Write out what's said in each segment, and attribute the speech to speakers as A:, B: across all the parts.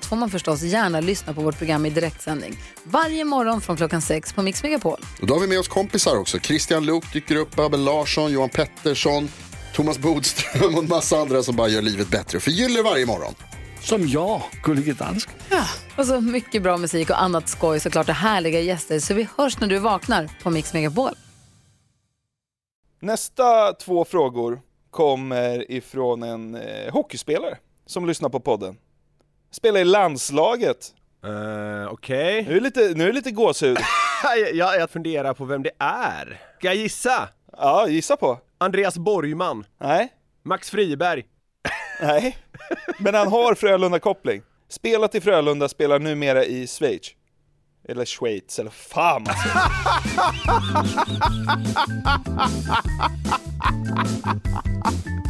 A: allt får man förstås gärna lyssna på vårt program i direktsändning. Varje morgon från klockan sex på Mix Megapol.
B: Och då har vi med oss kompisar också. Christian Luuk dyker upp, Abel Larsson, Johan Pettersson, Thomas Bodström och en massa andra som bara gör livet bättre och förgyller varje morgon.
C: Som jag, Gullige Dansken.
A: Och så mycket bra musik och annat skoj såklart och härliga gäster. Så vi hörs när du vaknar på Mix Megapol.
D: Nästa två frågor kommer ifrån en eh, hockeyspelare som lyssnar på podden. Spelar i landslaget.
E: Uh, Okej.
D: Nu är det lite, nu är lite gåshud.
E: jag, jag funderar på vem det är. Ska jag gissa?
D: Ja, gissa på.
E: Andreas Borgman.
D: Nej,
E: Max Friberg.
D: nej. Men han har Frölunda-koppling. Spelat i Frölunda, spelar numera i Schweiz. Eller Schweiz, eller fan alltså.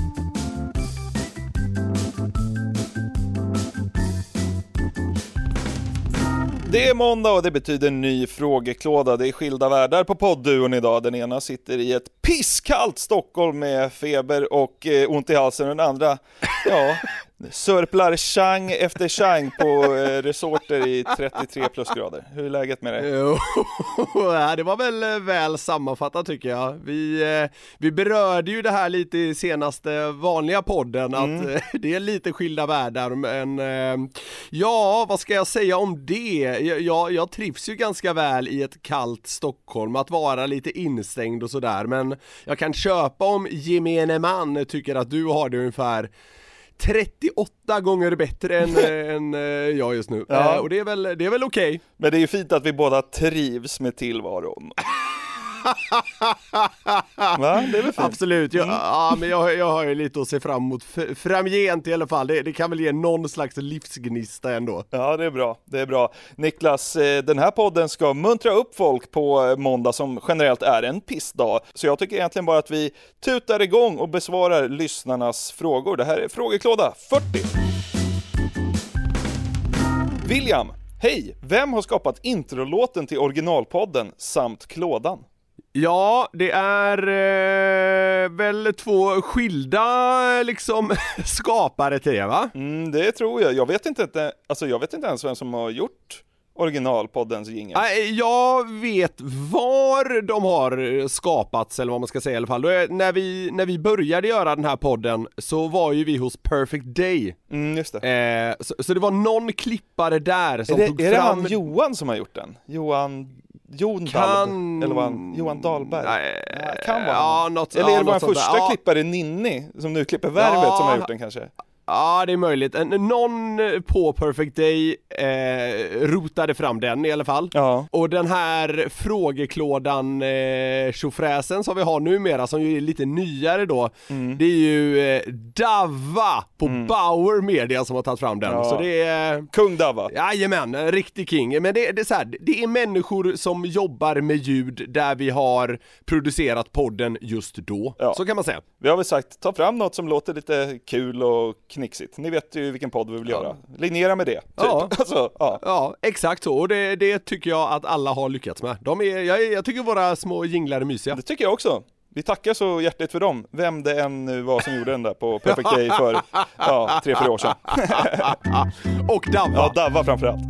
D: Det är måndag och det betyder ny frågeklåda. Det är skilda världar på poddduon idag. Den ena sitter i ett pisskallt Stockholm med feber och eh, ont i halsen och den andra, ja, sörplar chang efter chang på eh, resorter i 33 plusgrader. Hur är läget med dig?
E: Det var väl eh, väl sammanfattat tycker jag. Vi, eh, vi berörde ju det här lite i senaste vanliga podden, att eh, det är lite skilda världar, men ja, vad ska jag säga om det? Jag, jag trivs ju ganska väl i ett kallt Stockholm, att vara lite instängd och sådär, men jag kan köpa om gemene man tycker att du har det ungefär 38 gånger bättre än, eh, än eh, jag just nu.
D: Ja.
E: Eh, och det är väl, det är väl okej.
D: Men det är ju fint att vi båda trivs med tillvaron. Va? Det är väl fint?
E: Absolut, jag, ja, men jag, jag har ju lite att se fram emot framgent i alla fall. Det, det kan väl ge någon slags livsgnista ändå.
D: Ja, det är bra. Det är bra. Niklas, eh, den här podden ska muntra upp folk på eh, måndag som generellt är en pissdag. Så jag tycker egentligen bara att vi tutar igång och besvarar lyssnarnas frågor. Det här är frågeklåda 40. William, hej! Vem har skapat introlåten till originalpodden samt klådan?
E: Ja, det är eh, väl två skilda liksom skapare till det va?
D: Mm, det tror jag. Jag vet inte, inte- alltså jag vet inte ens vem som har gjort originalpoddens jingel.
E: Jag vet var de har skapats, eller vad man ska säga i alla fall. Är, när, vi, när vi började göra den här podden så var ju vi hos Perfect Day.
D: Mm, just det.
E: Eh, så, så det var någon klippare där
D: Är
E: som
D: det,
E: tog
D: är det
E: fram...
D: han Johan som har gjort den? Johan... Jon
E: Kan-
D: Dalb, eller han, Johan Dahlberg?
E: Nej,
D: Ja, kan vara
E: ja, något-
D: Eller
E: ja,
D: är det vår
E: där.
D: första
E: Ja.
D: klippare Ninni, som nu klipper Värvet,
E: Ja.
D: som har gjort den kanske?
E: Ja, det är möjligt. En, någon på Perfect Day eh, rotade fram den i alla fall.
D: Ja.
E: Och den här frågeklådan eh, tjofräsen som vi har numera, som ju är lite nyare då,
D: Mm.
E: det är ju eh, Davva på Bauer Media som har tagit fram den.
D: Ja.
E: Så det är...
D: Kung Davva.
E: Jajamän, en riktig king. Men det, det, är så här, det är människor som jobbar med ljud där vi har producerat podden just då.
D: Ja.
E: Så kan man säga.
D: Vi har väl sagt, ta fram något som låter lite kul och knixigt. Ni vet ju vilken podd vi vill göra. Linnera med det, typ.
E: Ja.
D: Alltså, ja.
E: Ja, exakt så. Och det, det tycker jag att alla har lyckats med. De är, jag, jag tycker våra små jinglar är mysiga.
D: Det tycker jag också. Vi tackar så hjärtligt för dem, vem det än nu var som gjorde den där på Perfect Day för, ja, tre, fyra år sedan.
E: Och Davva.
D: Ja, Davva framförallt.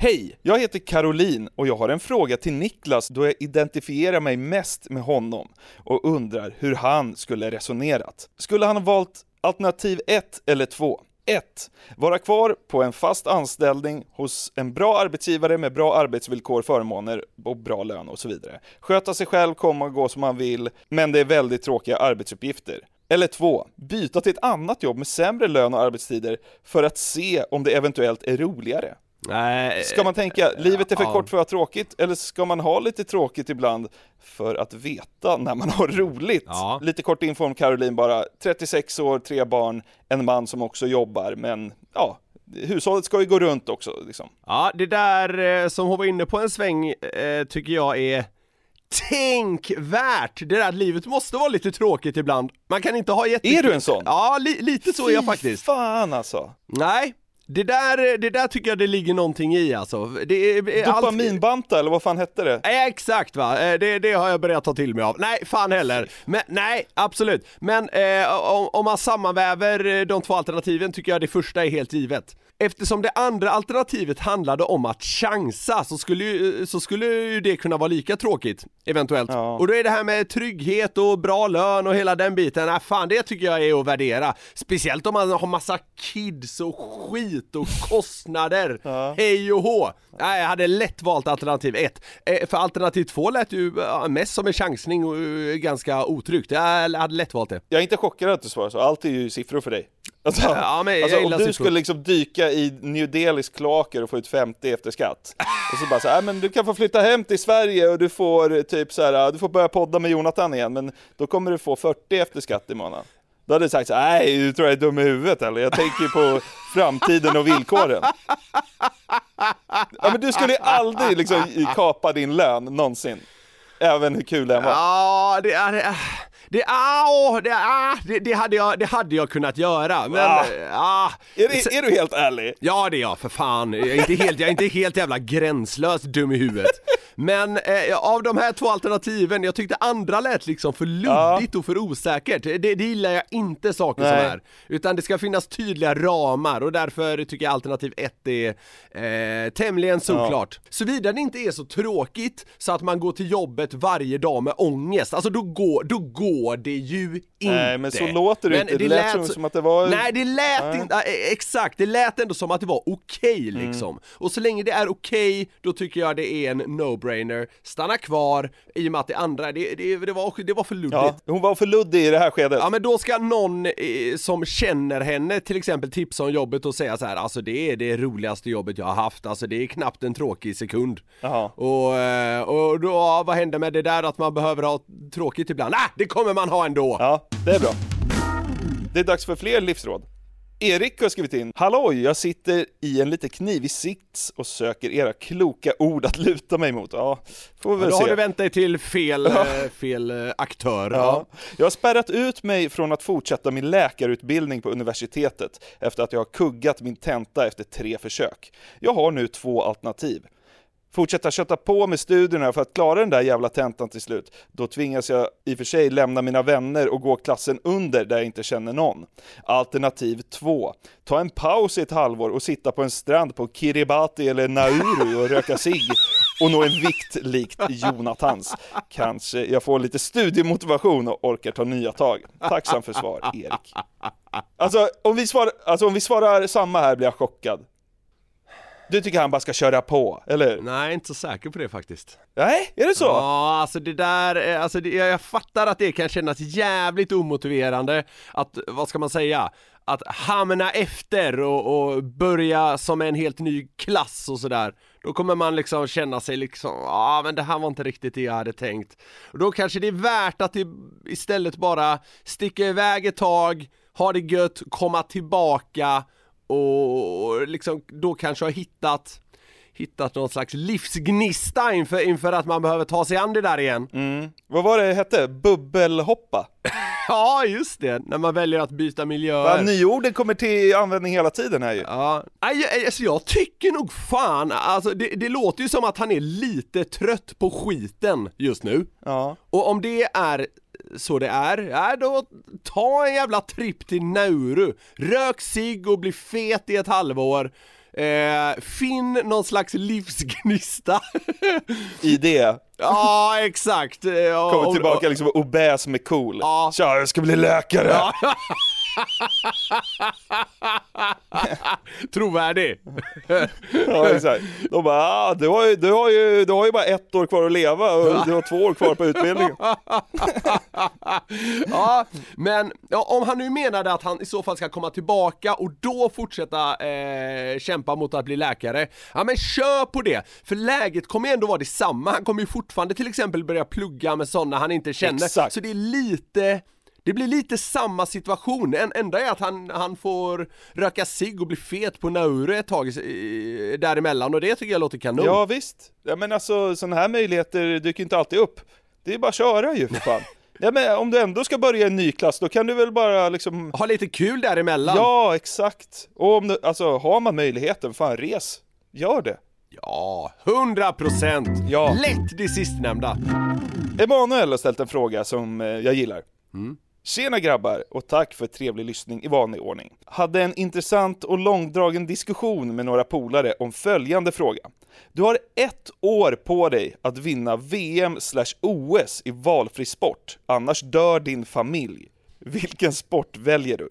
D: Hej, jag heter Caroline och jag har en fråga till Niklas då jag identifierar mig mest med honom och undrar hur han skulle resonerat. Skulle han ha valt alternativ 1 eller 2? 1. Vara kvar på en fast anställning hos en bra arbetsgivare med bra arbetsvillkor, förmåner och bra lön och så vidare. Sköta sig själv, komma och gå som man vill, men det är väldigt tråkiga arbetsuppgifter. Eller 2. Byta till ett annat jobb med sämre lön och arbetstider för att se om det eventuellt är roligare.
E: Nej,
D: Ska man tänka, livet är för
E: ja.
D: kort för att ha tråkigt, eller ska man ha lite tråkigt ibland för att veta när man har roligt?
E: Ja.
D: Lite kort info om Caroline bara, 36 år, tre barn, en man som också jobbar, men ja, hushållet ska ju gå runt också liksom.
E: Ja, det där eh, som hon var inne på en sväng eh, tycker jag är tänkvärt! Det där att livet måste vara lite tråkigt ibland. Man kan inte ha jätte...
D: Är du en sån?
E: Ja, li lite så är jag
D: Fy
E: faktiskt.
D: fan alltså.
E: Nej, det där, det där tycker jag det ligger någonting i alltså. Det är, är allt-
D: Dopaminbanta eller vad fan hette det?
E: Eh, Exakt va, Eh, det, det har jag börjat ta till mig av. Nej, fan heller. Men, nej, absolut. Men eh, om, om man sammanväver eh, de två alternativen tycker jag det första är helt givet. Eftersom det andra alternativet handlade om att chansa så skulle ju, så skulle ju det kunna vara lika tråkigt, eventuellt.
D: Ja.
E: Och då är det här med trygghet och bra lön och hela den biten, nej fan det tycker jag är att värdera. Speciellt om man har massa kids och skit och kostnader. Hej och hå! Nej, jag hade lätt valt alternativ ett. Eh, För alternativ två lät ju ja, mest som en chansning och eh, ganska otryggt. Jag hade lätt valt det.
D: Jag är inte chockad att du svarar så, allt är ju siffror för dig. Alltså,
E: Ja, men
D: alltså om du skulle liksom dyka i New Delis kloaker och få ut 50 efter skatt, och så bara så här, "Nej, men du kan få flytta hem till Sverige och du får eh, typ så här, du får börja podda med Jonathan igen, men då kommer du få 40 efter skatt i månaden. Då hade du sagt så nej du tror jag är dum i huvudet eller? Jag tänker på framtiden och villkoren. Ja men du skulle ju aldrig liksom kapa din lön någonsin. Även hur kul den var.
E: Ja, det är... Det, ah, det, ah, det, det, hade jag, det hade jag kunnat göra, men...
D: Ah.
E: Ah,
D: Är, det, är du helt ärlig?
E: Ja det är jag för fan, jag är inte helt, jag är inte helt jävla gränslöst dum i huvudet. Men eh, av de här två alternativen, jag tyckte andra lät liksom för luddigt och för osäkert. Det, det gillar jag inte saker som
D: Nej.
E: är. Utan det ska finnas tydliga ramar och därför tycker jag alternativ ett är eh, tämligen solklart. Såvida det inte är så tråkigt så att man går till jobbet varje dag med ångest, alltså då går, då går det ju inte.
D: Nej, men så låter det inte. Det lät som- som att det var-
E: Nej, det lät
D: Nej.
E: inte, exakt, det lät ändå som att det var okej
D: Mm.
E: liksom. Och så länge det är okej, då tycker jag det är en no-brainer. Stanna kvar, i och med att det andra, det, det, det, var, det var för luddigt.
D: Ja, hon var för luddig i det här skedet.
E: Ja men då ska någon eh, som känner henne till exempel tipsa om jobbet och säga så här, alltså det är det roligaste jobbet jag har haft, alltså det är knappt en tråkig sekund. Och, eh, och då, vad händer med det där att man behöver ha tråkigt ibland? Ah, det kommer man ha ändå!
D: Ja, det är bra. Det är dags för fler livsråd. Erik har skrivit in, Halloj, jag sitter i en lite knivig sits och söker era kloka ord att luta mig mot. Ja, får vi väl
E: Då
D: se.
E: har du vänt dig till fel, eh, fel eh, aktör.
D: Ja. Jag har spärrat ut mig från att fortsätta min läkarutbildning på universitetet efter att jag har kuggat min tenta efter tre försök. Jag har nu två alternativ. Fortsätta kötta på med studierna för att klara den där jävla tentan till slut. Då tvingas jag i och för sig lämna mina vänner och gå klassen under där jag inte känner någon. Alternativ 2. Ta en paus i ett halvår och sitta på en strand på Kiribati eller Nauru och röka cigg och nå en vikt likt Jonathans. Kanske jag får lite studiemotivation och orkar ta nya tag. Tacksam för svar, Erik. Alltså om vi svarar, alltså, om vi svarar samma här blir jag chockad. Du tycker han bara ska köra på, eller hur?
E: Nej, inte så säker på det faktiskt.
D: Nej, är det så?
E: Ja, alltså det där, eh, alltså det, jag jag fattar att det kan kännas jävligt omotiverande att, vad ska man säga, att hamna efter och, och börja som en helt ny klass och sådär. Då kommer man liksom känna sig liksom, ja men det här var inte riktigt det jag hade tänkt. Och då kanske det är värt att det istället bara sticka iväg ett tag, ha det gött, komma tillbaka och liksom då kanske ha hittat hittat någon slags livsgnista inför, inför att man behöver ta sig an det där igen.
D: Mm. Vad var det hette? Bubbelhoppa?
E: Ja, just det, när man väljer att byta miljöer.
D: Fan, nyorden kommer till användning hela tiden här ju.
E: Ja, alltså jag tycker nog fan, alltså det, det låter ju som att han är lite trött på skiten just nu.
D: Ja.
E: Och om det är så det är, ja då ta en jävla tripp till Nauru, rök sig och bli fet i ett halvår, eh, finn någon slags livsgnista.
D: I det.
E: ja, exakt.
D: Kommer tillbaka liksom obäs med cool.
E: Ja.
D: Tja, jag ska bli läkare!
E: Trovärdig.
D: Ja, exakt. De bara, ah, du, har ju, du, har ju, du har ju bara ett år kvar att leva och du har två år kvar på utbildningen.
E: ja, men ja, om han nu menade att han i så fall ska komma tillbaka och då fortsätta eh, kämpa mot att bli läkare, ja men kör på det! För läget kommer ju ändå vara detsamma, han kommer ju fortfarande till exempel börja plugga med sådana han inte känner,
D: Exakt.
E: så det är lite Det blir lite samma situation, en enda är att han, han får röka cigg och bli fet på Nauru ett tag i- däremellan och det tycker jag låter kanon.
D: Ja visst, ja, men alltså sådana här möjligheter dyker inte alltid upp. Det är bara att köra ju för fan. Ja men om du ändå ska börja en ny klass, då kan du väl bara liksom
E: Ha lite kul däremellan.
D: Ja, exakt. Och om du, alltså har man möjligheten, fan res. Gör det.
E: Ja, 100 procent!
D: Ja.
E: Lätt det sistnämnda.
D: Emanuel har ställt en fråga som eh, jag gillar. Tjena grabbar och tack för trevlig lyssning i vanlig ordning. Hade en intressant och långdragen diskussion med några polare om följande fråga. Du har ett år på dig att vinna VM slash OS i valfri sport, annars dör din familj. Vilken sport väljer du?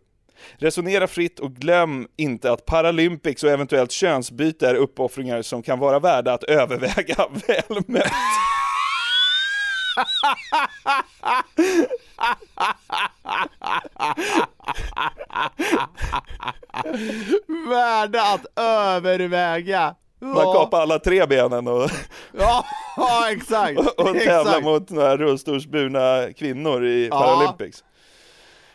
D: Resonera fritt och glöm inte att Paralympics och eventuellt könsbyte är uppoffringar som kan vara värda att överväga väl mött.
E: Värda att överväga.
D: Man kapar alla tre benen och,
E: Ja, ja exakt.
D: och tävlar
E: exakt.
D: mot några rullstolsburna kvinnor i
E: Ja.
D: Paralympics.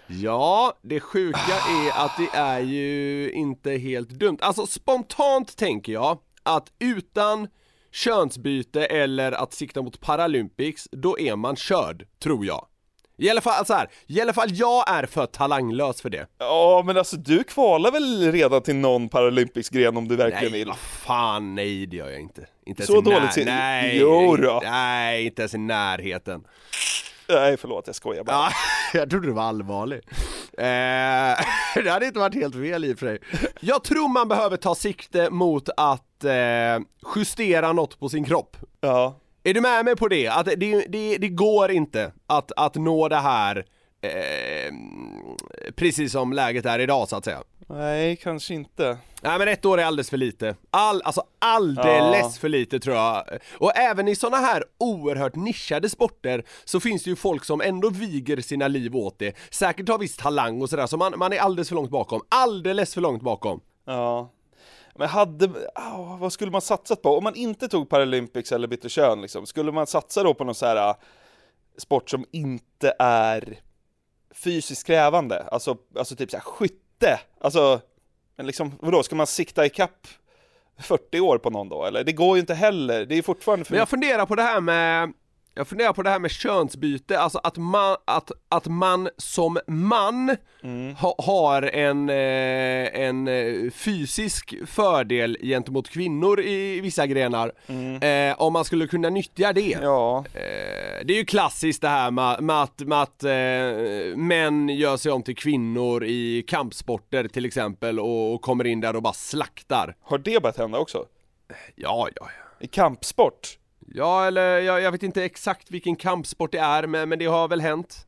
E: Ja, det sjuka är att det är ju inte helt dumt. Alltså spontant tänker jag att utan könsbyte eller att sikta mot Paralympics, då är man körd, tror jag. I alla fall så här, i alla fall jag är för talanglös för det.
D: Ja, men alltså du kvalar väl redan till någon Paralympics-gren om du verkligen
E: Nej,
D: vill?
E: vad fan, nej det gör jag inte. inte ens
D: Så
E: i när-
D: dåligt ser-
E: Nej,
D: Jo då.
E: nej, inte ens i närheten.
D: Nej, förlåt, jag skojar bara.
E: Ja, jag trodde du var allvarlig. Eh, det hade inte varit helt fel i och för sig. Jag tror man behöver ta sikte mot att eh, justera något på sin kropp.
D: Ja.
E: Är du med mig på det? Att det, det, det går inte att, att nå det här eh, precis som läget är idag så att säga.
D: Nej, kanske inte.
E: Nej men ett år är alldeles för lite. All, alltså alldeles
D: Ja.
E: för lite tror jag. Och även i sådana här oerhört nischade sporter så finns det ju folk som ändå viger sina liv åt det. Säkert har viss talang och sådär, så man, man är alldeles för långt bakom. Alldeles för långt bakom.
D: Ja. Men hade, ah, vad skulle man satsat på? Om man inte tog Paralympics eller bytte kön liksom, skulle man satsa då på någon så här ah, sport som inte är fysiskt krävande? Alltså, alltså typ så här skytte? Alltså, men liksom, vadå, ska man sikta i kapp 40 år på någon då? Eller? Det går ju inte heller, det är fortfarande för
E: Men jag funderar på det här med jag funderar på det här med könsbyte, alltså att man, att, att man som man ha, har en, eh, en eh, fysisk fördel gentemot kvinnor i vissa grenar, eh, om man skulle kunna nyttja det.
D: Ja,
E: Eh, det är ju klassiskt det här med, med att, med att eh, män gör sig om till kvinnor i kampsporter till exempel och, och kommer in där och bara slaktar.
D: har det börjat hända också?
E: Ja, ja, ja.
D: I kampsport?
E: Ja, eller jag, jag vet inte exakt vilken kampsport det är, men, men det har väl hänt.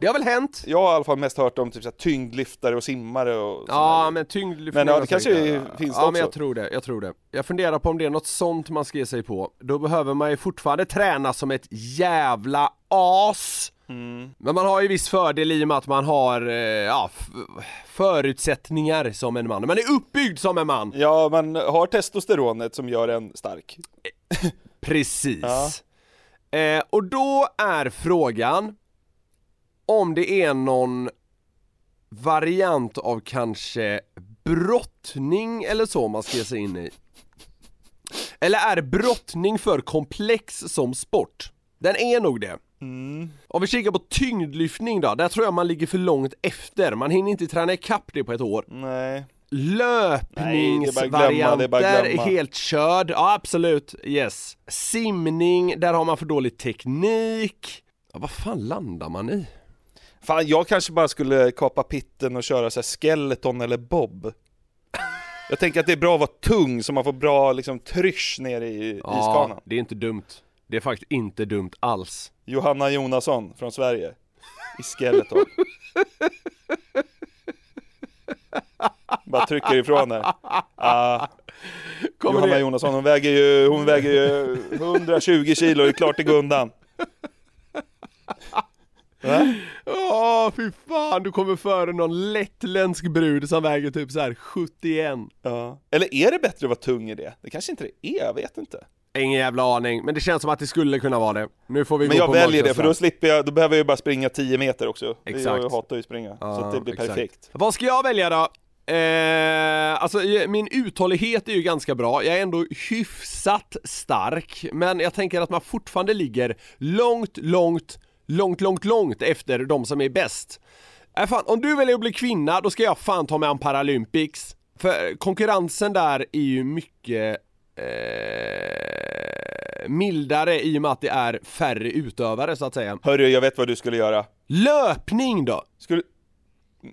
E: Det har väl hänt?
D: Jag har i alla fall mest hört om typ så här, tyngdlyftare och simmare och
E: Ja,
D: sådana-
E: men tyngdlyftning
D: Men ja,
E: är
D: det kanske
E: säkert-
D: finns det
E: Ja,
D: också.
E: men jag tror det, jag tror det. Jag funderar på om det är något sånt man ska ge sig på. Då behöver man ju fortfarande träna som ett jävla as.
D: Mm.
E: Men man har ju viss fördel i och med att man har, eh, ja, förutsättningar som en man. Man är uppbyggd som en man.
D: Ja, man har testosteronet som gör en stark.
E: Precis.
D: Ja.
E: Eh, och då är frågan om det är någon variant av kanske brottning eller så man ska ge sig in i. Eller är brottning för komplex som sport? Den är nog det. Om vi kikar på tyngdlyftning då, där tror jag man ligger för långt efter. Man hinner inte träna ikapp det på ett år.
D: Nej.
E: Löpningsvarianter helt körd, ja absolut, yes. Simning, där har man för dålig teknik. Ja, vad fan landar man i?
D: Fan, jag kanske bara skulle kapa pitten och köra så här skeleton eller bob. Jag tänker att det är bra att vara tung så man får bra liksom trysch nere i iskanan.
E: det är inte dumt. Det är faktiskt inte dumt alls.
D: Johanna Jonasson från Sverige. I skeleton. Bara trycker ifrån här. Ah, Johanna
E: det?
D: Jonasson, hon väger ju, hon väger ju 120 kilo, det är klart det går undan. Va?
E: Åh fy fan, du kommer före någon lettländsk brud som väger typ så här 71.
D: Ja. Eller är det bättre att vara tung i det? Det kanske inte det är, jag vet inte.
E: Ingen jävla aning, men det känns som att det skulle kunna vara det. Nu får vi
D: Men
E: gå
D: jag
E: på
D: väljer det, för då slipper jag, då behöver jag ju bara springa 10 meter också.
E: Exakt.
D: Jag, hatar ju att springa, så
E: Ja,
D: att det blir
E: exakt.
D: perfekt.
E: Vad ska jag välja då? Eh, alltså eh, min uthållighet är ju ganska bra, jag är ändå hyfsat stark, men jag tänker att man fortfarande ligger långt, långt, långt, långt, långt efter de som är bäst. Äh, fan, om du väljer att bli kvinna, då ska jag fan ta mig an Paralympics. För konkurrensen där är ju mycket eh, mildare i och med att det är färre utövare så att säga.
D: Hörru, jag vet vad du skulle göra.
E: Löpning då?
D: Skulle...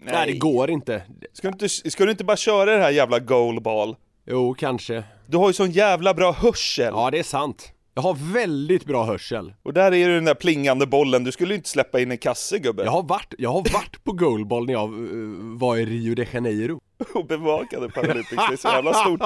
E: Nej, det går inte.
D: Ska du, inte, ska du inte bara köra det här jävla goalball?
E: Jo, kanske.
D: Du har ju sån jävla bra hörsel!
E: Ja, det är sant. Jag har väldigt bra hörsel.
D: Och där är ju den där plingande bollen, du skulle ju inte släppa in en kasse gubbe.
E: Jag har varit, jag har varit på goalball när jag eh, var i Rio de Janeiro.
D: Och bevakade Paralympics, det är så jävla stort.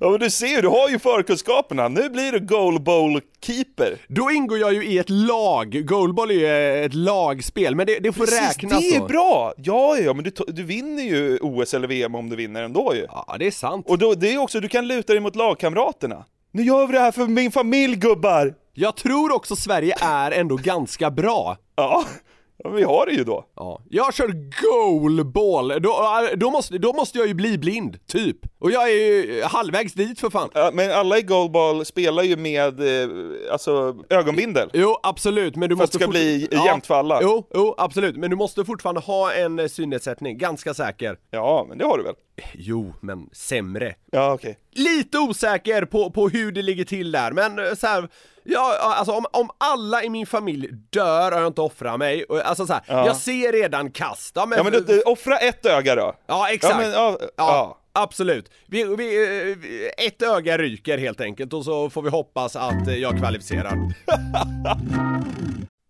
D: Ja men du ser ju, du har ju förkunskaperna. Nu blir du goalball-keeper.
E: Då ingår jag ju i ett lag. Goalball är ju ett lagspel, men det, det får
D: Precis,
E: räknas
D: det är
E: då.
D: bra! Ja, ja, men du, du vinner ju OS eller VM om du vinner ändå ju.
E: Ja, det är sant.
D: Och då, det är också, du kan luta dig mot lagkamraterna. Nu gör vi det här för min familj gubbar!
E: Jag tror också Sverige är ändå ganska bra.
D: Ja, ja men vi har det ju då.
E: Ja. Jag kör goalball, då, då, måste, då måste jag ju bli blind, typ. Och jag är ju halvvägs dit för fan.
D: Ja, men alla i goalball spelar ju med, eh, alltså, ögonbindel.
E: Jo, absolut, men du
D: För att
E: måste
D: det ska bli jämnt för alla.
E: Jo, jo, absolut, men du måste fortfarande ha en eh, synnedsättning, ganska säker.
D: Ja, men det har du väl?
E: Jo, men sämre.
D: Ja, okej.
E: Lite osäker på, på hur det ligger till där, men eh, så här, ja, alltså om, om alla i min familj dör och jag inte offrar mig, alltså så här,
D: Ja.
E: jag ser redan kast. Ja, men,
D: Ja men du, du, offra ett öga då.
E: ja exakt.
D: Ja, men, ja,
E: Ja, absolut. Vi, vi, eh, ett öga ryker helt enkelt och så får vi hoppas att eh, jag kvalificerar.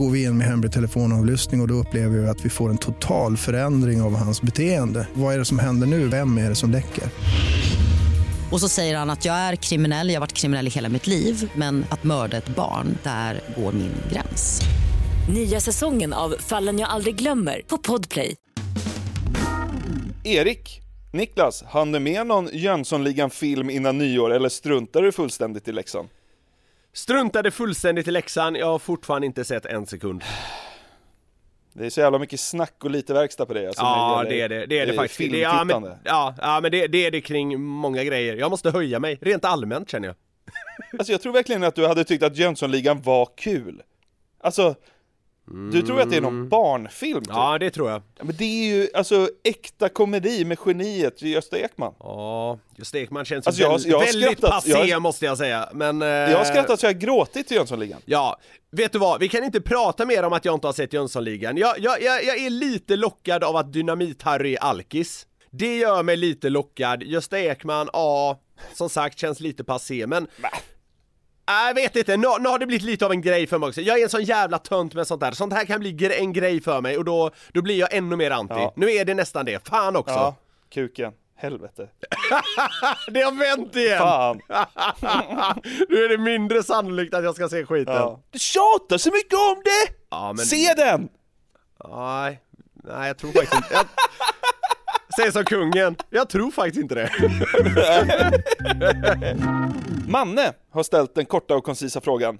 F: Går vi in med hemlig telefonavlyssning och, och då upplever vi att vi får en total förändring av hans beteende. Vad är det som händer nu? Vem är det som läcker?
G: Och så säger han att jag är kriminell, jag har varit kriminell i hela mitt liv men att mörda ett barn, där går min gräns.
H: Nya säsongen av Fallen jag aldrig glömmer på Podplay.
D: Erik, Niklas, hann du med någon Jönssonligan-film innan nyår eller struntar du fullständigt i läxan?
E: Struntade fullständigt i läxan, jag har fortfarande inte sett en sekund.
D: Det är så jävla mycket snack och lite verkstad på dig alltså,
E: Ja, det är det, det är det faktiskt. Det, ja, men, ja, ja, men det, det är det kring många grejer. Jag måste höja mig, rent allmänt känner jag.
D: Alltså jag tror verkligen att du hade tyckt att Jönssonligan var kul. Alltså, du tror att det är någon barnfilm? Typ.
E: Ja, det tror jag.
D: Ja, Men det är ju alltså äkta komedi med geniet Gösta Ekman.
E: Ja, just Ekman känns
D: Alltså, jag
E: väldigt,
D: jag
E: väldigt passé
D: Jag
E: måste jag säga, men... eh,
D: Jag har skrattat så jag har gråtit till Jönssonligan.
E: Ja, vet du vad? Vi kan inte prata mer om att jag inte har sett Jönssonligan. Jag, jag, jag, jag är lite lockad av att Dynamit-Harry är alkis. Det gör mig lite lockad. Gösta Ekman, ja, som sagt känns lite passé, men... Nej, Jag vet inte, nu, nu har det blivit lite av en grej för mig också. Jag är en sån jävla tönt med sånt här. Sånt här kan bli gre- en grej för mig och då, då blir jag ännu mer anti.
D: Ja.
E: Nu är det nästan det, fan också.
D: Ja, kuken. Helvete.
E: Det har vänt igen!
D: Fan.
E: nu är det mindre sannolikt att jag ska se skiten.
D: Ja. Du tjatar så mycket om det!
E: Ja, men...
D: Se den!
E: Nej, nej jag tror faktiskt inte... Jag... Säg som kungen, jag tror faktiskt inte det.
D: Manne har ställt den korta och koncisa frågan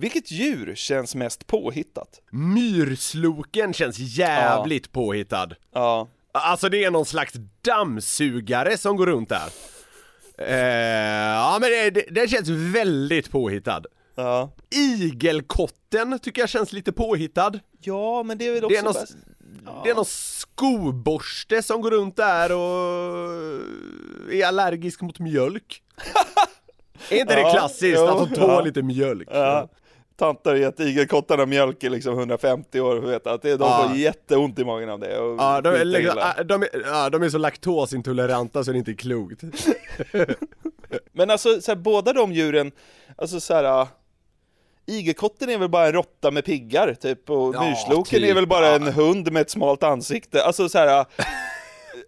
D: vilket djur känns mest påhittat?
E: Myrsloken känns jävligt påhittad.
D: Ja.
E: Alltså det är någon slags dammsugare som går runt där. Eh, ja men det känns väldigt påhittad.
D: Ja.
E: Igelkotten tycker jag känns lite påhittad.
D: Ja, men det är väl också
E: Det är, någon,
D: bäst.
E: det är någon skoborste som går runt där och är allergisk mot mjölk. är inte det
D: Ja,
E: klassiskt
D: jo,
E: att de tål
D: ja.
E: lite mjölk?
D: Ja. Tanter har gett igelkottarna mjölk i liksom 150 år vet att det, de
E: Ja.
D: får jätteont i magen av det.
E: Ja, de är, liksom, de, är, ja, de är så laktosintoleranta så det är inte klokt.
D: Men alltså, så här, båda de djuren, alltså så här. Igelkotten är väl bara en råtta med piggar, typ, och
E: Ja,
D: myrsloken
E: typ,
D: är väl bara en hund med ett smalt ansikte. Alltså så här.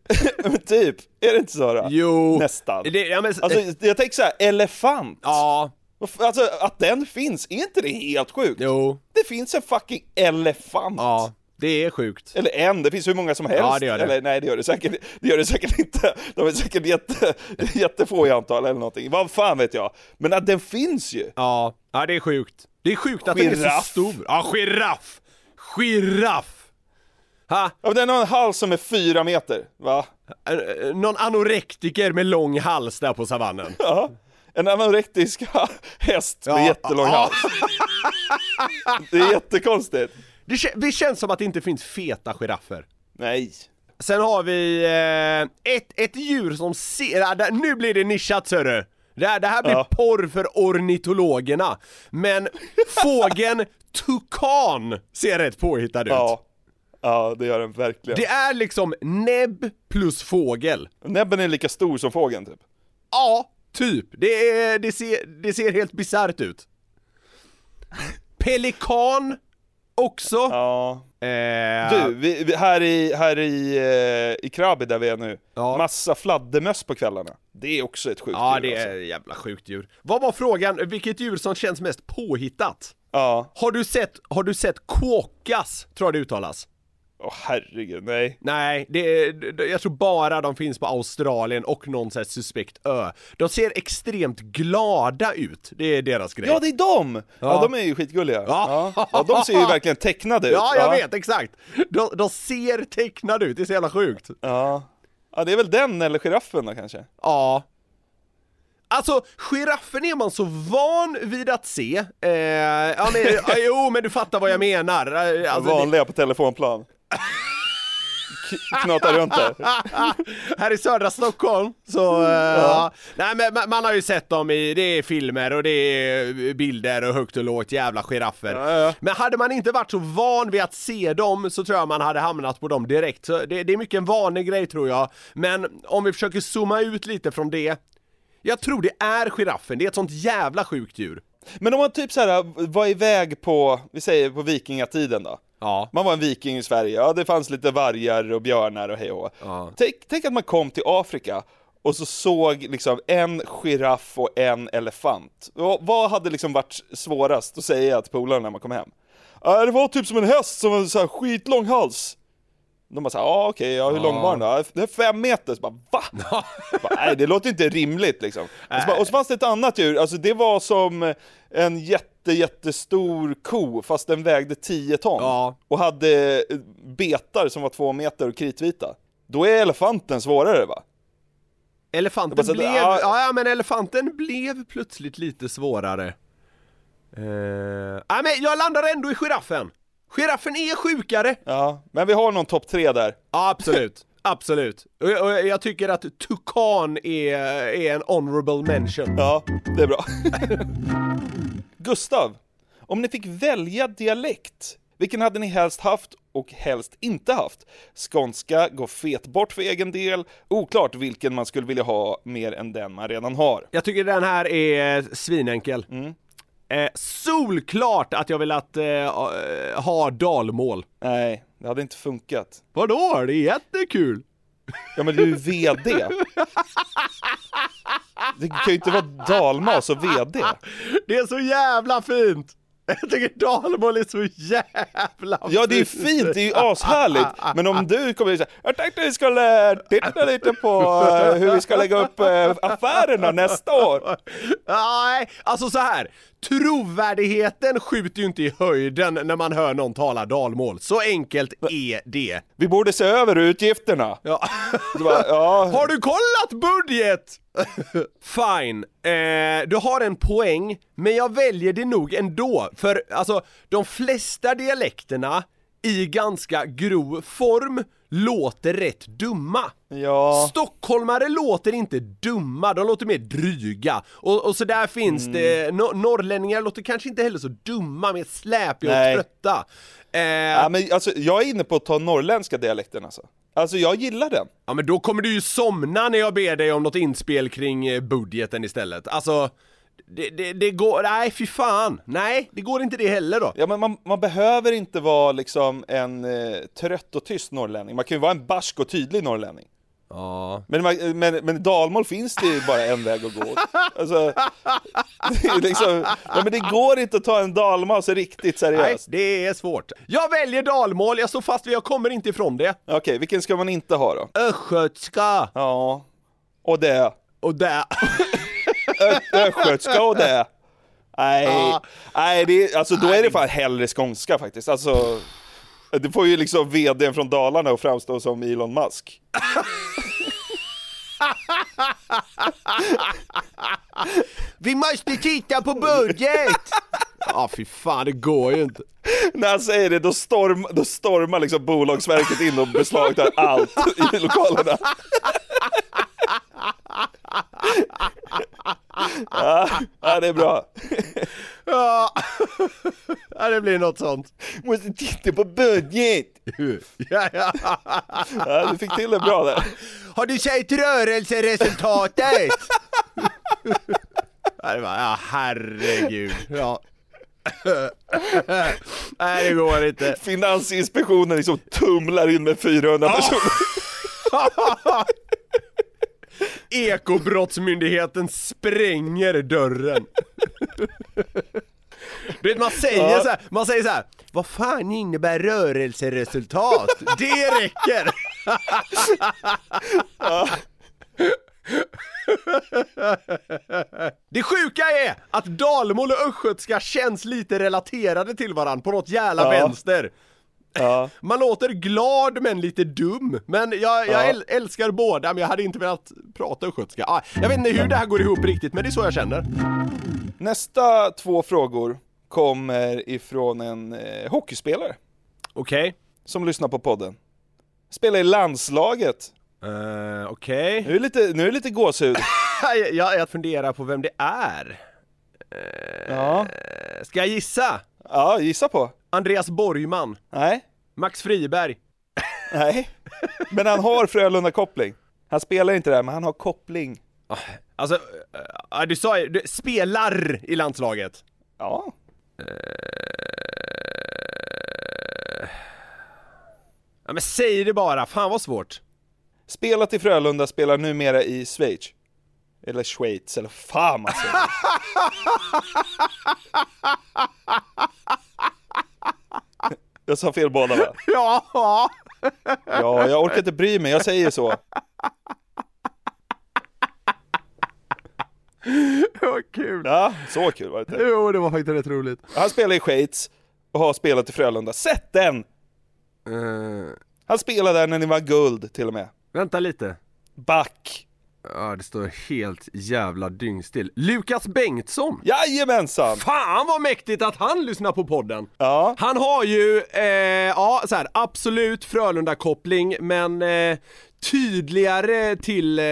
D: typ, är det inte så då?
E: Jo.
D: Nästan.
E: Det, ja, men,
D: Alltså, jag tänker så här, elefant.
E: ja,
D: Alltså, att den finns, är inte det helt sjukt?
E: jo,
D: Det finns en fucking elefant.
E: ja, det är sjukt.
D: Eller en, det finns hur många som helst.
E: Ja, det gör det.
D: Eller nej, det gör det säkert, det gör det säkert inte. De är säkert jätte, jättefå i antal eller någonting. Vad fan vet jag. Men att den finns ju.
E: Ja, ja det är sjukt. Det är sjukt att den är så
D: Giraff.
E: stor. Ja, giraff! Giraff! Ha?
D: Ja, den har en hals som är fyra meter, va?
E: Någon anorektiker med lång hals där på savannen.
D: Ja. En anorektisk häst med
E: Ja,
D: jättelång
E: ja.
D: hals. Det är jättekonstigt.
E: Det, det känns som att det inte finns feta giraffer.
D: Nej.
E: Sen har vi eh, ett, ett djur som ser, där, nu blir det nischat hörru! Det här, det här blir
D: Ja.
E: porr för ornitologerna. Men fågeln tukan ser rätt påhittad ut.
D: Ja. Ja, det gör den verkligen.
E: Det är liksom näbb plus fågel.
D: Näbben är lika stor som fågeln typ.
E: Ja, typ. Det, är, det, ser, det ser helt bisarrt ut. Pelikan också.
D: Ja.
E: Eh,
D: Du, vi, vi, här i, här i, eh, i Krabi där vi är nu,
E: Ja.
D: massa fladdermöss på kvällarna. Det är också ett sjukt
E: Ja,
D: djur
E: det är
D: alltså.
E: jävla sjukt djur. Vad var frågan? Vilket djur som känns mest påhittat?
D: Ja,
E: Har du sett, har du sett quokkas, tror jag det uttalas?
D: Åh herregud, nej.
E: Nej, det är, det- jag tror bara de finns på Australien och någon sån här suspekt ö. De ser extremt glada ut, det är deras grej.
D: Ja, det är de! Ja,
E: Ja.
D: de är ju skitgulliga.
E: Ja.
D: Ja. ja, de ser ju verkligen tecknade ut.
E: Ja, jag vet, exakt! De, de ser tecknade ut, det är så jävla sjukt.
D: Ja. ja, det är väl den eller giraffen då kanske?
E: Ja. Alltså, giraffen är man så van vid att se. Eh, ja, men, jo, men du fattar vad jag menar. Eh, Alltså, det,
D: Vanliga på telefonplan. K- Knatar runt där.
E: här i södra Stockholm, så... Eh, ja. Nej men man, man har ju sett dem i, det är filmer och det är bilder och högt och lågt jävla giraffer.
D: Ja, ja.
E: Men hade man inte varit så van vid att se dem så tror jag man hade hamnat på dem direkt. Så det, det är mycket en vanlig grej tror jag. Men om vi försöker zooma ut lite från det. Jag tror det är giraffen, det är ett sånt jävla sjukt djur.
D: Men om man typ så här var iväg på, vi säger på vikingatiden då.
E: Ja.
D: Man var en viking i Sverige, ja det fanns lite vargar och björnar och hej och.
E: Ja.
D: tänk, tänk att man kom till Afrika och så såg liksom en giraff och en elefant. Och vad hade liksom varit svårast att säga till polarna när man kom hem? Ja, det var typ som en häst som hade så här skitlång hals. De bara såhär, ja okej, ja, hur lång var den då? "Ja, Det är fem meter, så bara va? bara, Nej det låter inte rimligt liksom. Och så, bara, och så fanns det ett annat djur, alltså det var som en jätte jättestor ko fast den vägde 10 ton.
E: Ja.
D: Och hade eh, betar som var två meter och kritvita. Då är elefanten svårare va?
E: Elefanten blev,
D: ja.
E: ja, men elefanten blev plötsligt lite svårare. Uh, ja, men jag landar ändå i giraffen. Giraffen är sjukare.
D: Ja, men vi har någon topp tre där.
E: Absolut. Absolut. Och jag, och jag tycker att tukan är, är en honorable mention.
D: Ja, det är bra. Gustav, om ni fick välja dialekt, vilken hade ni helst haft och helst inte haft? Skånska går fet bort för egen del, oklart vilken man skulle vilja ha mer än den man redan har.
E: Jag tycker den här är svinenkel. Eh, solklart att jag vill att eh, ha dalmål.
D: Nej, det hade inte funkat.
E: Vadå? Det är jättekul!
D: Ja men du är ju VD. Det kan ju inte vara dalmas och VD.
E: Det är så jävla fint! Jag tycker dalmål är så jävla fint!
D: Ja det är fint, det är ju ashärligt. Men om du kommer säger jag tänkte vi skulle titta lite på eh, hur vi ska lägga upp eh, affärerna nästa år.
E: Nej, alltså så här. Trovärdigheten skjuter ju inte i höjden när man hör någon tala dalmål. Så enkelt är det.
D: Vi borde se över utgifterna.
E: Ja.
D: Bara, ja.
E: Har du kollat budget? Fine, eh, du har en poäng, men jag väljer det nog ändå, för alltså de flesta dialekterna i ganska grov form låter rätt dumma.
D: Ja.
E: Stockholmare låter inte dumma, de låter mer dryga. Och, och så där finns
D: Mm.
E: det, no, norrlänningar låter kanske inte heller så dumma, mer släpiga och
D: Nej.
E: trötta. Eh,
D: Ja, men alltså, jag är inne på att ta norrländska dialekten alltså. Alltså jag gillar den.
E: Ja men då kommer du ju somna när jag ber dig om något inspel kring eh, budgeten istället. Alltså, det, det, det går, nej fy fan. Nej, det går inte det heller då.
D: Ja men man, man behöver inte vara liksom en eh, trött och tyst norrlänning, man kan ju vara en barsk och tydlig norrlänning.
E: Ja.
D: Men, man- men, men dalmål finns det ju bara en väg att gå. Alltså, det, liksom, ja, men det går inte att ta en dalmas riktigt
E: Nej,
D: seriöst.
E: det är svårt. Jag väljer dalmål, jag står fast vid, jag kommer inte ifrån det.
D: Okej, vilken ska man inte ha då?
E: Östgötska.
D: Ja, och det.
E: Och det.
D: Östgötska och det. Nej,
E: Ja.
D: nej det, alltså då är det fan hellre skånska faktiskt. Alltså, det får ju liksom vdn från Dalarna att framstå som Elon Musk.
E: Vi måste titta på budget! Ja fy fan, det går ju inte.
D: När han säger det, då, storm, då stormar liksom Bolagsverket in och beslagtar allt i lokalerna. Ja, det är bra.
E: Ja, ja det blir något sånt.
D: Måste titta på budget.
E: Ja, ja.
D: Ja, du fick till det bra där.
E: Har du sett rörelseresultatet? Ja, det var, ja herregud. Ja. Nej det går inte.
D: Finansinspektionen liksom tumlar in med 400 personer.
E: Ekobrottsmyndigheten spränger dörren. Du vet man säger
D: Ja.
E: så här, man säger så här. Vad fan innebär rörelseresultat? Det räcker! Det sjuka är att dalmål och östgötska känns lite relaterade till varandra på något jävla
D: Ja.
E: vänster.
D: Ja.
E: Man låter glad men lite dum. Men jag, jag
D: Ja.
E: äl- älskar båda, men jag hade inte velat prata östgötska. Ah, jag vet inte hur det här går ihop riktigt, men det är så jag känner.
D: Nästa två frågor kommer ifrån en eh, hockeyspelare
E: Okej.
D: som lyssnar på podden. Spelar i landslaget.
E: Uh, Okej.
D: Nu är det lite, nu är lite gåshud.
E: jag, jag, funderar på vem det är.
D: Ja.
E: Eh, Ska jag gissa?
D: ja, gissa på.
E: Andreas Borgman.
D: Nej,
E: Max Friberg.
D: nej. Men han har Frölunda-koppling. Han spelar inte där, men han har koppling.
E: Alltså, uh, du sa ju, du spelar i landslaget.
D: Ja.
E: Ja men säg det bara, fan vad svårt.
D: Spelat i Frölunda, spelar numera i Schweiz. Eller Schweiz, eller fan man säger. Jag sa fel båda va?
E: Ja,
D: Ja, jag orkar inte bry mig, jag säger så.
E: vad kul.
D: Ja, så kul var det inte.
E: Jo, det var faktiskt rätt roligt.
D: Han spelar i Schweiz och har spelat i Frölunda. Sätt den!
E: Uh,
D: Han spelade där när ni var guld till och med.
E: vänta lite.
D: Back.
E: Ja, det står helt jävla dyngstill. Lukas Bengtsson!
D: Jajamensan!
E: Fan vad mäktigt att han lyssnar på podden!
D: Ja,
E: Han har ju, eh, ja så här, absolut Frölunda-koppling, men eh, tydligare till, eh,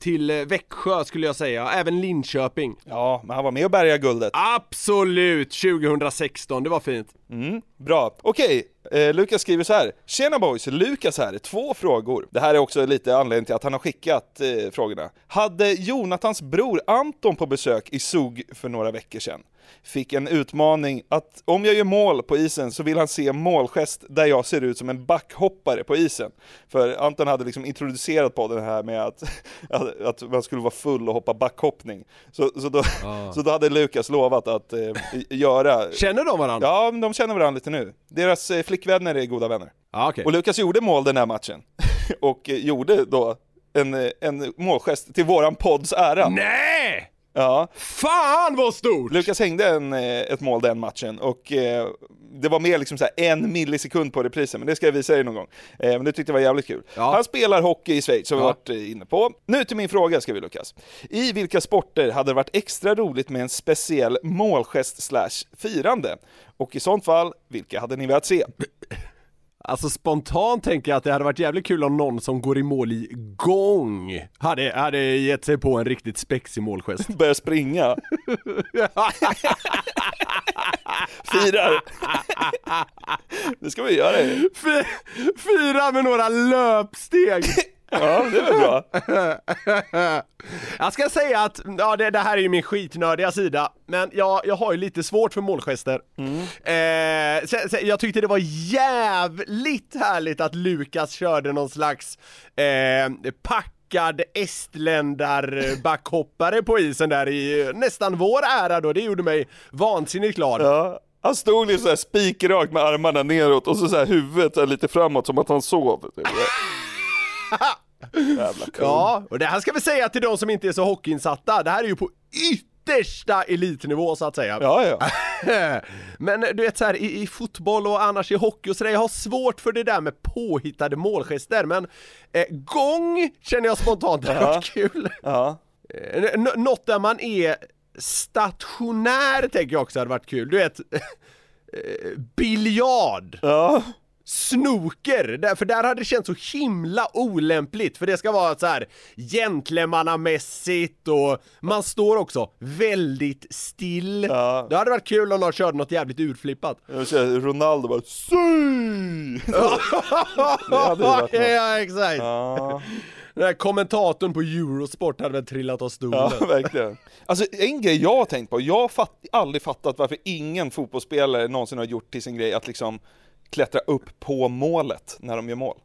E: till Växjö skulle jag säga, även Linköping.
D: ja, men han var med och bärgade guldet.
E: Absolut 2016, det var fint.
D: Mm, bra. Okej, eh, Lukas skriver så här. Tjena boys, Lukas här. Två frågor. Det här är också lite anledning till att han har skickat eh, frågorna. Hade Jonathans bror Anton på besök i SOG för några veckor sedan. fick en utmaning att om jag gör mål på isen så vill han se målgest där jag ser ut som en backhoppare på isen. För Anton hade liksom introducerat på det här med att, att, att man skulle vara full och hoppa backhoppning. Så, så, då, så då hade Lukas lovat att eh, göra...
E: Känner de varandra?
D: Ja, de känner varandra lite nu. Deras eh, flickvänner är goda vänner.
E: Ja, okej.
D: Och Lukas gjorde mål den här matchen. och eh, gjorde då en, eh, en målgest till våran podds ära.
E: Nej!
D: Ja.
E: Fan vad stort!
D: Lukas hängde en, eh, ett mål den matchen och eh, det var mer liksom så en millisekund på reprisen, men det ska jag visa dig någon gång. Eh, men det tyckte jag var jävligt kul.
E: Ja.
D: Han spelar hockey i Schweiz, som vi
E: Ja.
D: varit eh, inne på. Nu till min fråga ska vi Lukas. I vilka sporter hade det varit extra roligt med en speciell målgest slash firande? Och i sånt fall, vilka hade ni velat se?
E: Alltså spontant tänker jag att det hade varit jävligt kul om någon som går i mål i gång hade, hade gett sig på en riktigt spexig målgest.
D: Börja springa. Firar. det ska vi göra ju.
E: Fira med några löpsteg!
D: Ja, det är väl bra.
E: Jag ska säga att, ja det, det här är ju min skitnördiga sida, men jag, jag har ju lite svårt för målgester. Eh, så, så, jag tyckte det var jävligt härligt att Lukas körde någon slags eh, packad estländar-backhoppare på isen där i nästan vår ära då, det gjorde mig vansinnigt glad.
D: Ja. Han stod liksom såhär spikrakt med armarna neråt och så, så här huvudet lite framåt som att han sov. Jävla kung.
E: Ja, och det här ska vi säga till de som inte är så hockeyinsatta, det här är ju på yttersta elitnivå så att säga.
D: Ja, ja.
E: Men du vet så här, i, i fotboll och annars i hockey och sådär, jag har svårt för det där med påhittade målgester, men eh, gång känner jag spontant hade varit kul.
D: ja.
E: Eh, n- något där man är stationär tänker jag också hade varit kul, du vet eh, biljard.
D: ja.
E: Snooker, där, för där hade det känts så himla olämpligt för det ska vara så här gentlemannamässigt och man står också väldigt still.
D: Ja.
E: Det hade varit kul om någon körde något jävligt urflippat.
D: Ser Ronaldo bara Sy!
E: Ja, exakt.
D: Ja,
E: Den här kommentatorn på Eurosport hade väl trillat av stolen.
D: ja, verkligen. Alltså en grej jag har tänkt på, jag har fatt, aldrig fattat varför ingen fotbollsspelare någonsin har gjort till sin grej att liksom klättra upp på målet när de gör mål.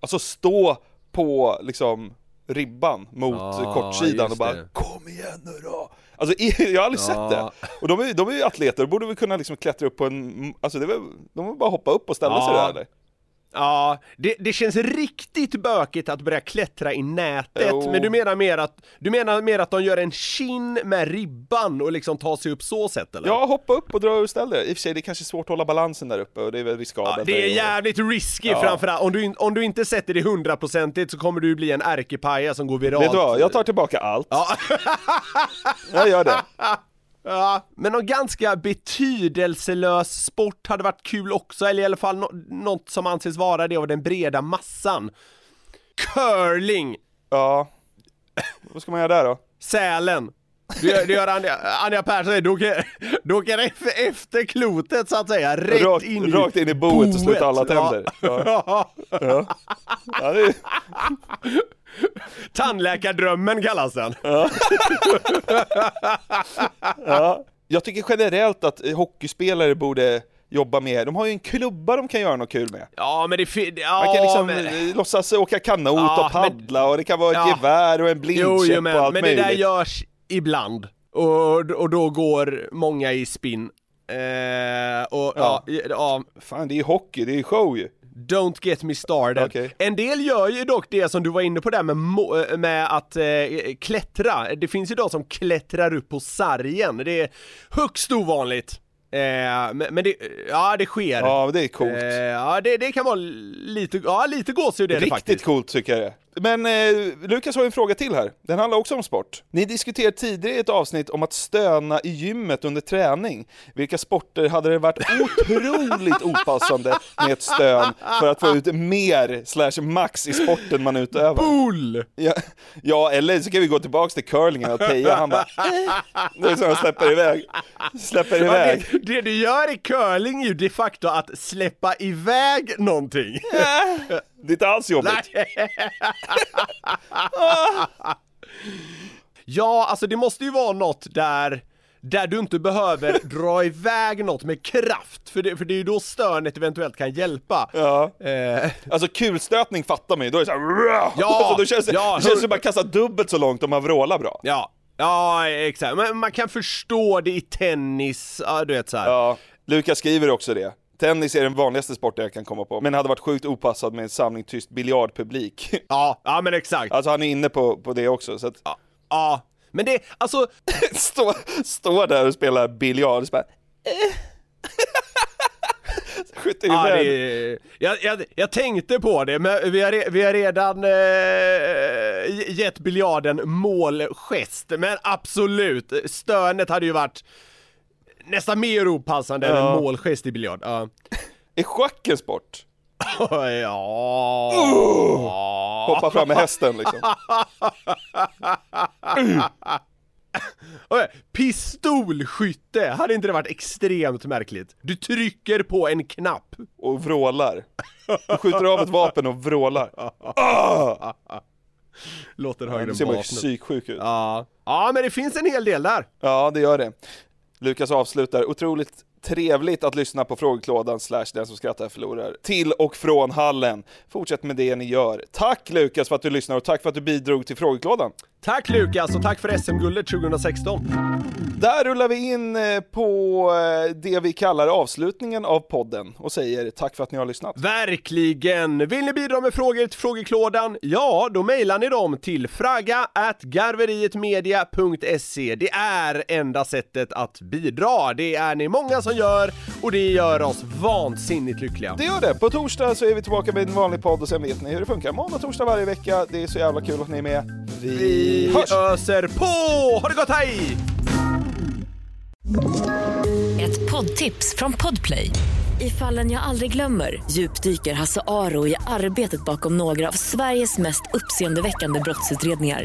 D: Alltså stå på liksom ribban mot
E: Ja,
D: kortsidan och bara
E: det.
D: Kom igen nu då! Alltså jag har aldrig
E: Ja.
D: sett det. Och de är, de är ju atleter, de borde väl kunna liksom klättra upp på en, alltså det väl, de vill bara hoppa upp och ställa sig
E: Ja.
D: där eller?
E: Ja, det, det känns riktigt bökigt att börja klättra i nätet,
D: Jo.
E: men du menar mer att, du menar mer att de gör en kin med ribban och liksom tar sig upp så sätt eller?
D: Ja, hoppa upp och dra ur ställ dig. I och för sig, det är kanske svårt att hålla balansen där uppe och det är väl riskabelt.
E: Ja, det är jävligt risky
D: Ja.
E: framförallt, om du, om du inte sätter det hundraprocentigt så kommer du bli en ärkepaja som går viralt.
D: Vet du vad, jag tar tillbaka allt.
E: Ja.
D: Jag gör det.
E: Ja, men någon ganska betydelselös sport hade varit kul också, eller i alla fall nå- något som anses vara det av den breda massan. Curling!
D: Ja. Vad ska man göra där då?
E: Sälen. Du gör, du gör Anja, Anja Persson, du åker, du åker efter, efter klotet så att säga, rätt
D: Rakt,
E: in i
D: rakt in i boet och sluta alla
E: Ja.
D: tänder. Ja. Ja. Ja, det är,
E: Tandläkardrömmen kallas den.
D: ja. Jag tycker generellt att hockeyspelare borde jobba mer. De har ju en klubba de kan göra något kul med.
E: Ja men det ja,
D: Man kan liksom
E: men,
D: låtsas åka kanot
E: Ja,
D: och paddla och det kan vara ett
E: Ja.
D: gevär och en blindkäpp och
E: men,
D: allt
E: men det där
D: möjligt.
E: görs ibland. Och, och då går många i spinn. Eh, och ja.
D: Ja.
E: Ja,
D: Fan, det är hockey, det är show ju.
E: Don't get me started.
D: Okej.
E: En del gör ju dock det som du var inne på där med, eh, med att eh, klättra. Det finns ju de som klättrar upp på sargen. Det är högst ovanligt. Eh, men, men det, ja det sker.
D: Ja, det är coolt.
E: Eh, ja det, det kan vara lite, ja lite gåshud är det
D: Riktigt
E: faktiskt.
D: coolt tycker jag det. Men eh, Lukas har ju en fråga till här. Den handlar också om sport. Ni diskuterade tidigare i ett avsnitt om att stöna i gymmet under träning. Vilka sporter hade det varit otroligt opassande med ett stön för att få ut mer slash max i sporten man utövar?
E: Pool!
D: Ja, ja, eller så kan vi gå tillbaks till curlingen och Peja, han bara eh. Det är så han släpper iväg. Släpper
E: Ja,
D: iväg.
E: det, det du gör i curling är ju de facto att släppa iväg någonting.
D: Det är inte alls jobbigt.
E: ja, alltså det måste ju vara något där där du inte behöver dra iväg något med kraft, för det, för det är ju då stönet eventuellt kan hjälpa.
D: Ja.
E: Eh,
D: Alltså kulstötning fattar man ju, då är det såhär
E: Ja,
D: alltså, då känns det,
E: ja,
D: det känns som att man kastar dubbelt så långt om man vrålar bra.
E: ja, ja exakt, men man kan förstå det i tennis, ja du vet så här.
D: Ja, Lukas skriver också det. Tennis är den vanligaste sporten jag kan komma på, men hade varit sjukt opassad med en samling tyst biljardpublik.
E: Ja, ja men exakt.
D: Alltså han är inne på, på det också, så att
E: Ja, ja. men det, alltså,
D: stå, stå där och spela biljard och så bara, eh. Skjuter
E: ja, det, jag, jag, jag tänkte på det, men vi har, vi har redan eh, gett biljarden målgest, men absolut, stönet hade ju varit nästan mer opassande än
D: Ja.
E: en målgest i biljard. Ja.
D: Är schack en sport?
E: ja.
D: Hoppa fram med hästen liksom.
E: Pistolskytte, hade inte det varit extremt märkligt? Du trycker på en knapp.
D: Och vrålar. Du skjuter av ett vapen och vrålar. Ah!
E: Låter högre än
D: ser man ju
E: vapnet.
D: psyksjuk ut.
E: Ja. ja, men det finns en hel del där.
D: Ja, det gör det. Lukas avslutar, otroligt trevligt att lyssna på frågeklådan slash den som skrattar förlorar. Till och från hallen. Fortsätt med det ni gör. Tack Lukas för att du lyssnar och tack för att du bidrog till frågeklådan.
E: Tack Lukas och tack för SM-guldet 2016.
D: Där rullar vi in eh, på eh, det vi kallar avslutningen av podden och säger tack för att ni har lyssnat.
E: Verkligen! Vill ni bidra med frågor till frågeklådan? Ja, då mejlar ni dem till fraga at garverietmedia.se. Det är enda sättet att bidra. Det är ni många som gör och det gör oss vansinnigt lyckliga.
D: Det gör det. På torsdag så är vi tillbaka med en vanlig podd och sen vet ni hur det funkar. Måndag, torsdag varje vecka. Det är så jävla kul att ni är med. Vi,
E: Vi
D: hörs!
E: öser på! Ha det gott, hej!
H: Ett poddtips från Podplay. I fallen jag aldrig glömmer djupdyker Hasse Aro i arbetet bakom några av Sveriges mest uppseendeväckande brottsutredningar.